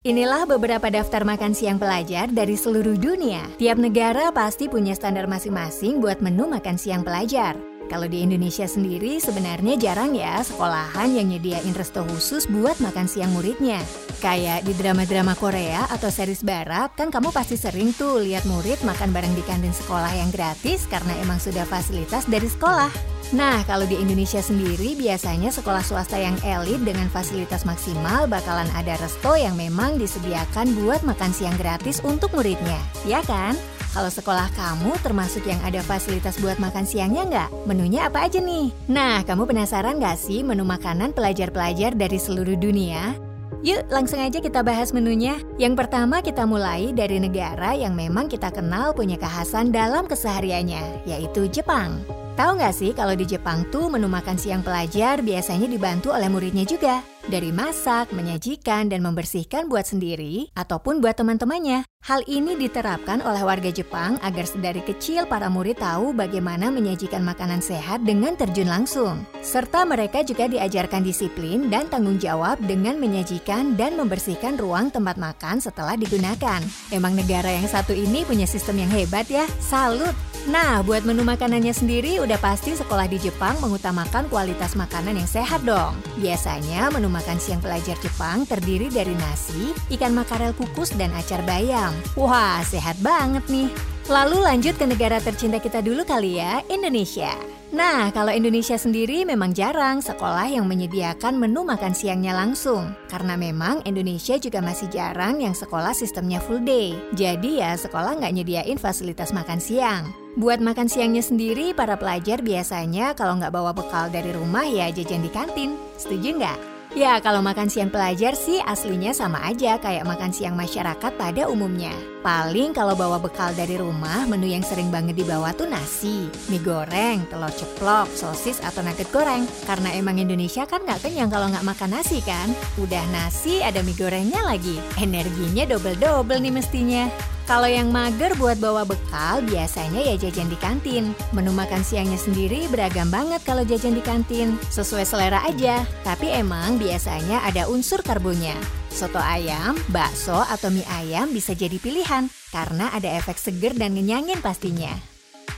Inilah beberapa daftar makan siang pelajar dari seluruh dunia. Tiap negara pasti punya standar masing-masing buat menu makan siang pelajar. Kalau di Indonesia sendiri sebenarnya jarang ya sekolahan yang nyediain resto khusus buat makan siang muridnya. Kayak di drama-drama Korea atau series barat, kan kamu pasti sering tuh lihat murid makan bareng di kantin sekolah yang gratis karena emang sudah fasilitas dari sekolah. Nah, kalau di Indonesia sendiri biasanya sekolah swasta yang elit dengan fasilitas maksimal bakalan ada resto yang memang disediakan buat makan siang gratis untuk muridnya, ya kan? Kalau sekolah kamu termasuk yang ada fasilitas buat makan siangnya nggak? Menunya apa aja nih? Nah, kamu penasaran nggak sih menu makanan pelajar-pelajar dari seluruh dunia? Yuk, langsung aja kita bahas menunya. Yang pertama kita mulai dari negara yang memang kita kenal punya kekhasan dalam kesehariannya, yaitu Jepang. Tahu nggak sih kalau di Jepang tuh menu makan siang pelajar biasanya dibantu oleh muridnya juga. Dari masak, menyajikan, dan membersihkan buat sendiri ataupun buat teman-temannya. Hal ini diterapkan oleh warga Jepang agar sedari kecil para murid tahu bagaimana menyajikan makanan sehat dengan terjun langsung. Serta mereka juga diajarkan disiplin dan tanggung jawab dengan menyajikan dan membersihkan ruang tempat makan setelah digunakan. Emang negara yang satu ini punya sistem yang hebat ya, salut! Nah, buat menu makanannya sendiri udah pasti sekolah di Jepang mengutamakan kualitas makanan yang sehat dong. Biasanya menu makan siang pelajar Jepang terdiri dari nasi, ikan makarel kukus, dan acar bayam. Wah, sehat banget nih. Lalu lanjut ke negara tercinta kita dulu kali ya, Indonesia. Nah, kalau Indonesia sendiri memang jarang sekolah yang menyediakan menu makan siangnya langsung. Karena memang Indonesia juga masih jarang yang sekolah sistemnya full day. Jadi ya sekolah nggak nyediain fasilitas makan siang. Buat makan siangnya sendiri, para pelajar biasanya kalau nggak bawa bekal dari rumah ya jajan di kantin. Setuju nggak? Ya, kalau makan siang pelajar sih aslinya sama aja kayak makan siang masyarakat pada umumnya. Paling kalau bawa bekal dari rumah, menu yang sering banget dibawa tuh nasi, mie goreng, telur ceplok, sosis atau nugget goreng. Karena emang Indonesia kan nggak kenyang kalau nggak makan nasi kan? Udah nasi, ada mie gorengnya lagi. Energinya double-double nih mestinya. Kalau yang mager buat bawa bekal, biasanya ya jajan di kantin. Menu makan siangnya sendiri beragam banget kalau jajan di kantin, sesuai selera aja. Tapi emang biasanya ada unsur karbonya. Soto ayam, bakso, atau mie ayam bisa jadi pilihan karena ada efek seger dan ngenyangin pastinya.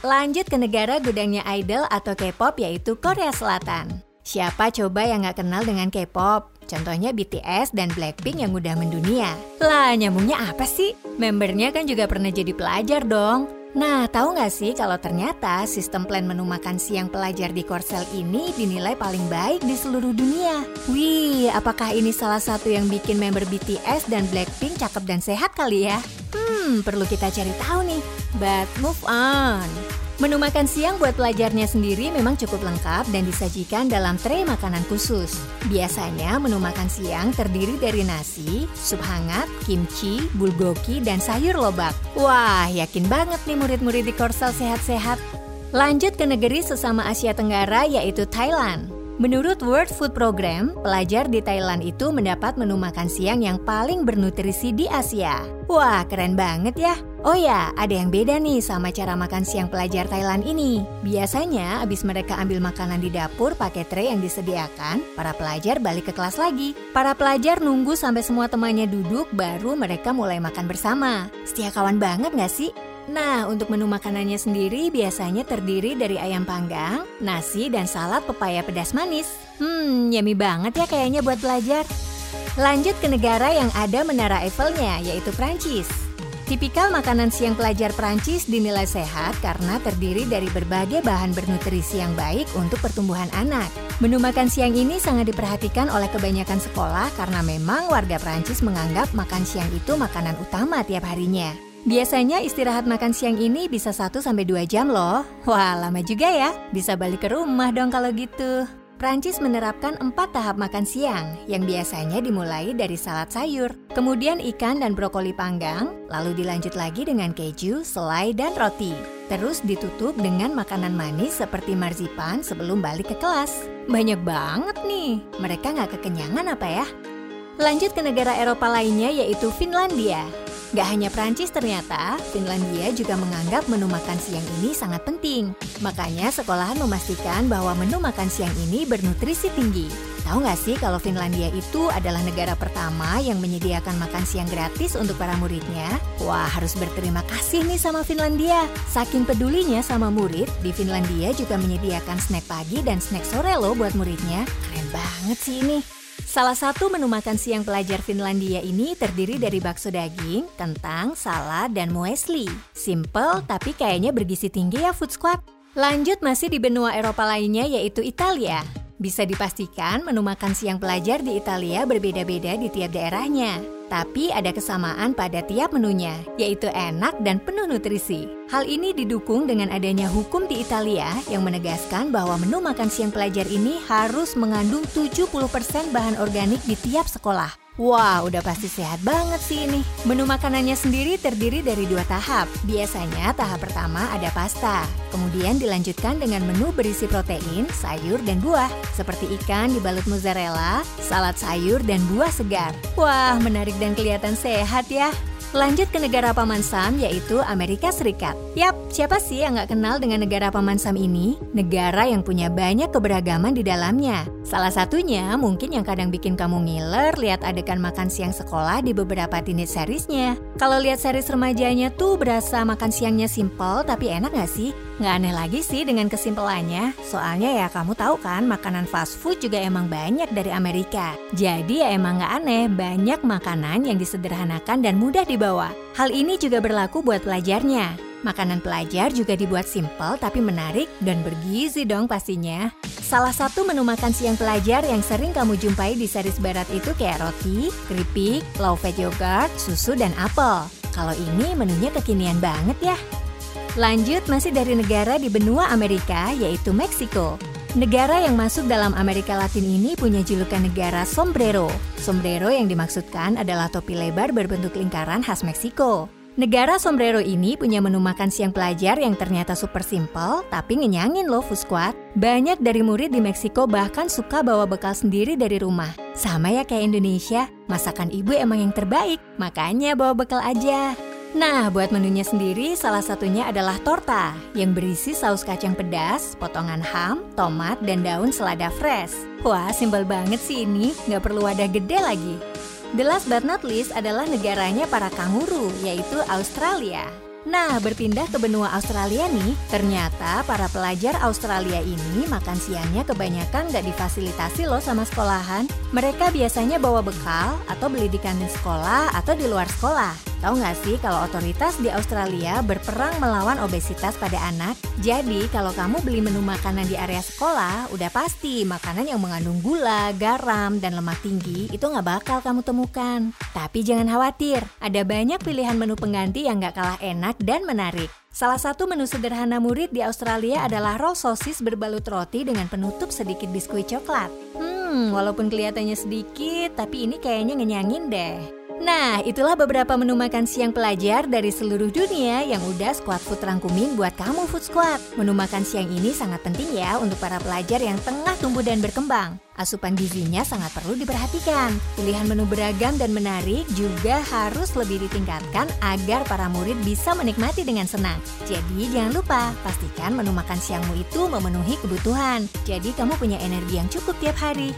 Lanjut ke negara gudangnya idol atau K-pop yaitu Korea Selatan. Siapa coba yang nggak kenal dengan K-pop? Contohnya BTS dan Blackpink yang udah mendunia. Lah, nyambungnya apa sih? Membernya kan juga pernah jadi pelajar dong. Nah, tahu nggak sih kalau ternyata sistem plan menu makan siang pelajar di Korsel ini dinilai paling baik di seluruh dunia? Wih, apakah ini salah satu yang bikin member BTS dan Blackpink cakep dan sehat kali ya? Hmm, perlu kita cari tahu nih. But move on. Menu makan siang buat pelajarnya sendiri memang cukup lengkap dan disajikan dalam tray makanan khusus. Biasanya menu makan siang terdiri dari nasi, sup hangat, kimchi, bulgogi, dan sayur lobak. Wah, yakin banget nih murid-murid di Korsel sehat-sehat. Lanjut ke negeri sesama Asia Tenggara yaitu Thailand. Menurut World Food Program, pelajar di Thailand itu mendapat menu makan siang yang paling bernutrisi di Asia. Wah, keren banget ya! Oh ya, ada yang beda nih sama cara makan siang pelajar Thailand ini. Biasanya, abis mereka ambil makanan di dapur pakai tray yang disediakan, para pelajar balik ke kelas lagi. Para pelajar nunggu sampai semua temannya duduk, baru mereka mulai makan bersama. Setia kawan banget gak sih? Nah, untuk menu makanannya sendiri biasanya terdiri dari ayam panggang, nasi, dan salad pepaya pedas manis. Hmm, yummy banget ya kayaknya buat belajar. Lanjut ke negara yang ada menara Eiffelnya, yaitu Prancis. Tipikal makanan siang pelajar Prancis dinilai sehat karena terdiri dari berbagai bahan bernutrisi yang baik untuk pertumbuhan anak. Menu makan siang ini sangat diperhatikan oleh kebanyakan sekolah karena memang warga Prancis menganggap makan siang itu makanan utama tiap harinya. Biasanya istirahat makan siang ini bisa 1-2 jam loh. Wah, lama juga ya. Bisa balik ke rumah dong kalau gitu. Prancis menerapkan empat tahap makan siang yang biasanya dimulai dari salad sayur, kemudian ikan dan brokoli panggang, lalu dilanjut lagi dengan keju, selai, dan roti. Terus ditutup dengan makanan manis seperti marzipan sebelum balik ke kelas. Banyak banget nih, mereka nggak kekenyangan apa ya? Lanjut ke negara Eropa lainnya yaitu Finlandia. Gak hanya Prancis ternyata, Finlandia juga menganggap menu makan siang ini sangat penting. Makanya sekolahan memastikan bahwa menu makan siang ini bernutrisi tinggi. Tahu nggak sih kalau Finlandia itu adalah negara pertama yang menyediakan makan siang gratis untuk para muridnya? Wah, harus berterima kasih nih sama Finlandia. Saking pedulinya sama murid, di Finlandia juga menyediakan snack pagi dan snack sore loh buat muridnya. Keren banget sih ini. Salah satu menu makan siang pelajar Finlandia ini terdiri dari bakso daging, kentang, salad, dan muesli. Simple tapi kayaknya bergizi tinggi ya Food Squad. Lanjut masih di benua Eropa lainnya yaitu Italia. Bisa dipastikan menu makan siang pelajar di Italia berbeda-beda di tiap daerahnya. Tapi ada kesamaan pada tiap menunya, yaitu enak dan penuh nutrisi. Hal ini didukung dengan adanya hukum di Italia yang menegaskan bahwa menu makan siang pelajar ini harus mengandung 70% bahan organik di tiap sekolah. Wah, udah pasti sehat banget sih ini. Menu makanannya sendiri terdiri dari dua tahap. Biasanya tahap pertama ada pasta. Kemudian dilanjutkan dengan menu berisi protein, sayur, dan buah. Seperti ikan dibalut mozzarella, salad sayur, dan buah segar. Wah, menarik dan kelihatan sehat ya. Lanjut ke negara Paman Sam yaitu Amerika Serikat. Yap, siapa sih yang nggak kenal dengan negara Paman Sam ini? Negara yang punya banyak keberagaman di dalamnya. Salah satunya mungkin yang kadang bikin kamu ngiler lihat adegan makan siang sekolah di beberapa teenage seriesnya. Kalau lihat series remajanya tuh berasa makan siangnya simple tapi enak nggak sih? Nggak aneh lagi sih dengan kesimpelannya, soalnya ya kamu tahu kan makanan fast food juga emang banyak dari Amerika. Jadi ya emang nggak aneh banyak makanan yang disederhanakan dan mudah dibawa. Hal ini juga berlaku buat pelajarnya. Makanan pelajar juga dibuat simple tapi menarik dan bergizi dong pastinya. Salah satu menu makan siang pelajar yang sering kamu jumpai di series barat itu kayak roti, keripik, low fat yogurt, susu, dan apel. Kalau ini menunya kekinian banget ya. Lanjut masih dari negara di benua Amerika yaitu Meksiko. Negara yang masuk dalam Amerika Latin ini punya julukan negara sombrero. Sombrero yang dimaksudkan adalah topi lebar berbentuk lingkaran khas Meksiko. Negara sombrero ini punya menu makan siang pelajar yang ternyata super simple, tapi ngenyangin loh Fusquad. Banyak dari murid di Meksiko bahkan suka bawa bekal sendiri dari rumah. Sama ya kayak Indonesia, masakan ibu emang yang terbaik, makanya bawa bekal aja. Nah, buat menunya sendiri, salah satunya adalah torta yang berisi saus kacang pedas, potongan ham, tomat, dan daun selada fresh. Wah, simpel banget sih ini, nggak perlu wadah gede lagi. The last but not least adalah negaranya para kanguru, yaitu Australia. Nah, berpindah ke benua Australia nih, ternyata para pelajar Australia ini makan siangnya kebanyakan nggak difasilitasi loh sama sekolahan. Mereka biasanya bawa bekal atau beli di kantin sekolah atau di luar sekolah. Tahu nggak sih kalau otoritas di Australia berperang melawan obesitas pada anak? Jadi kalau kamu beli menu makanan di area sekolah, udah pasti makanan yang mengandung gula, garam, dan lemak tinggi itu nggak bakal kamu temukan. Tapi jangan khawatir, ada banyak pilihan menu pengganti yang nggak kalah enak dan menarik. Salah satu menu sederhana murid di Australia adalah roll sosis berbalut roti dengan penutup sedikit biskuit coklat. Hmm, walaupun kelihatannya sedikit, tapi ini kayaknya ngenyangin deh. Nah, itulah beberapa menu makan siang pelajar dari seluruh dunia yang udah Squad Food rangkumin buat kamu Food Squad. Menu makan siang ini sangat penting ya untuk para pelajar yang tengah tumbuh dan berkembang. Asupan gizinya sangat perlu diperhatikan. Pilihan menu beragam dan menarik juga harus lebih ditingkatkan agar para murid bisa menikmati dengan senang. Jadi jangan lupa, pastikan menu makan siangmu itu memenuhi kebutuhan. Jadi kamu punya energi yang cukup tiap hari.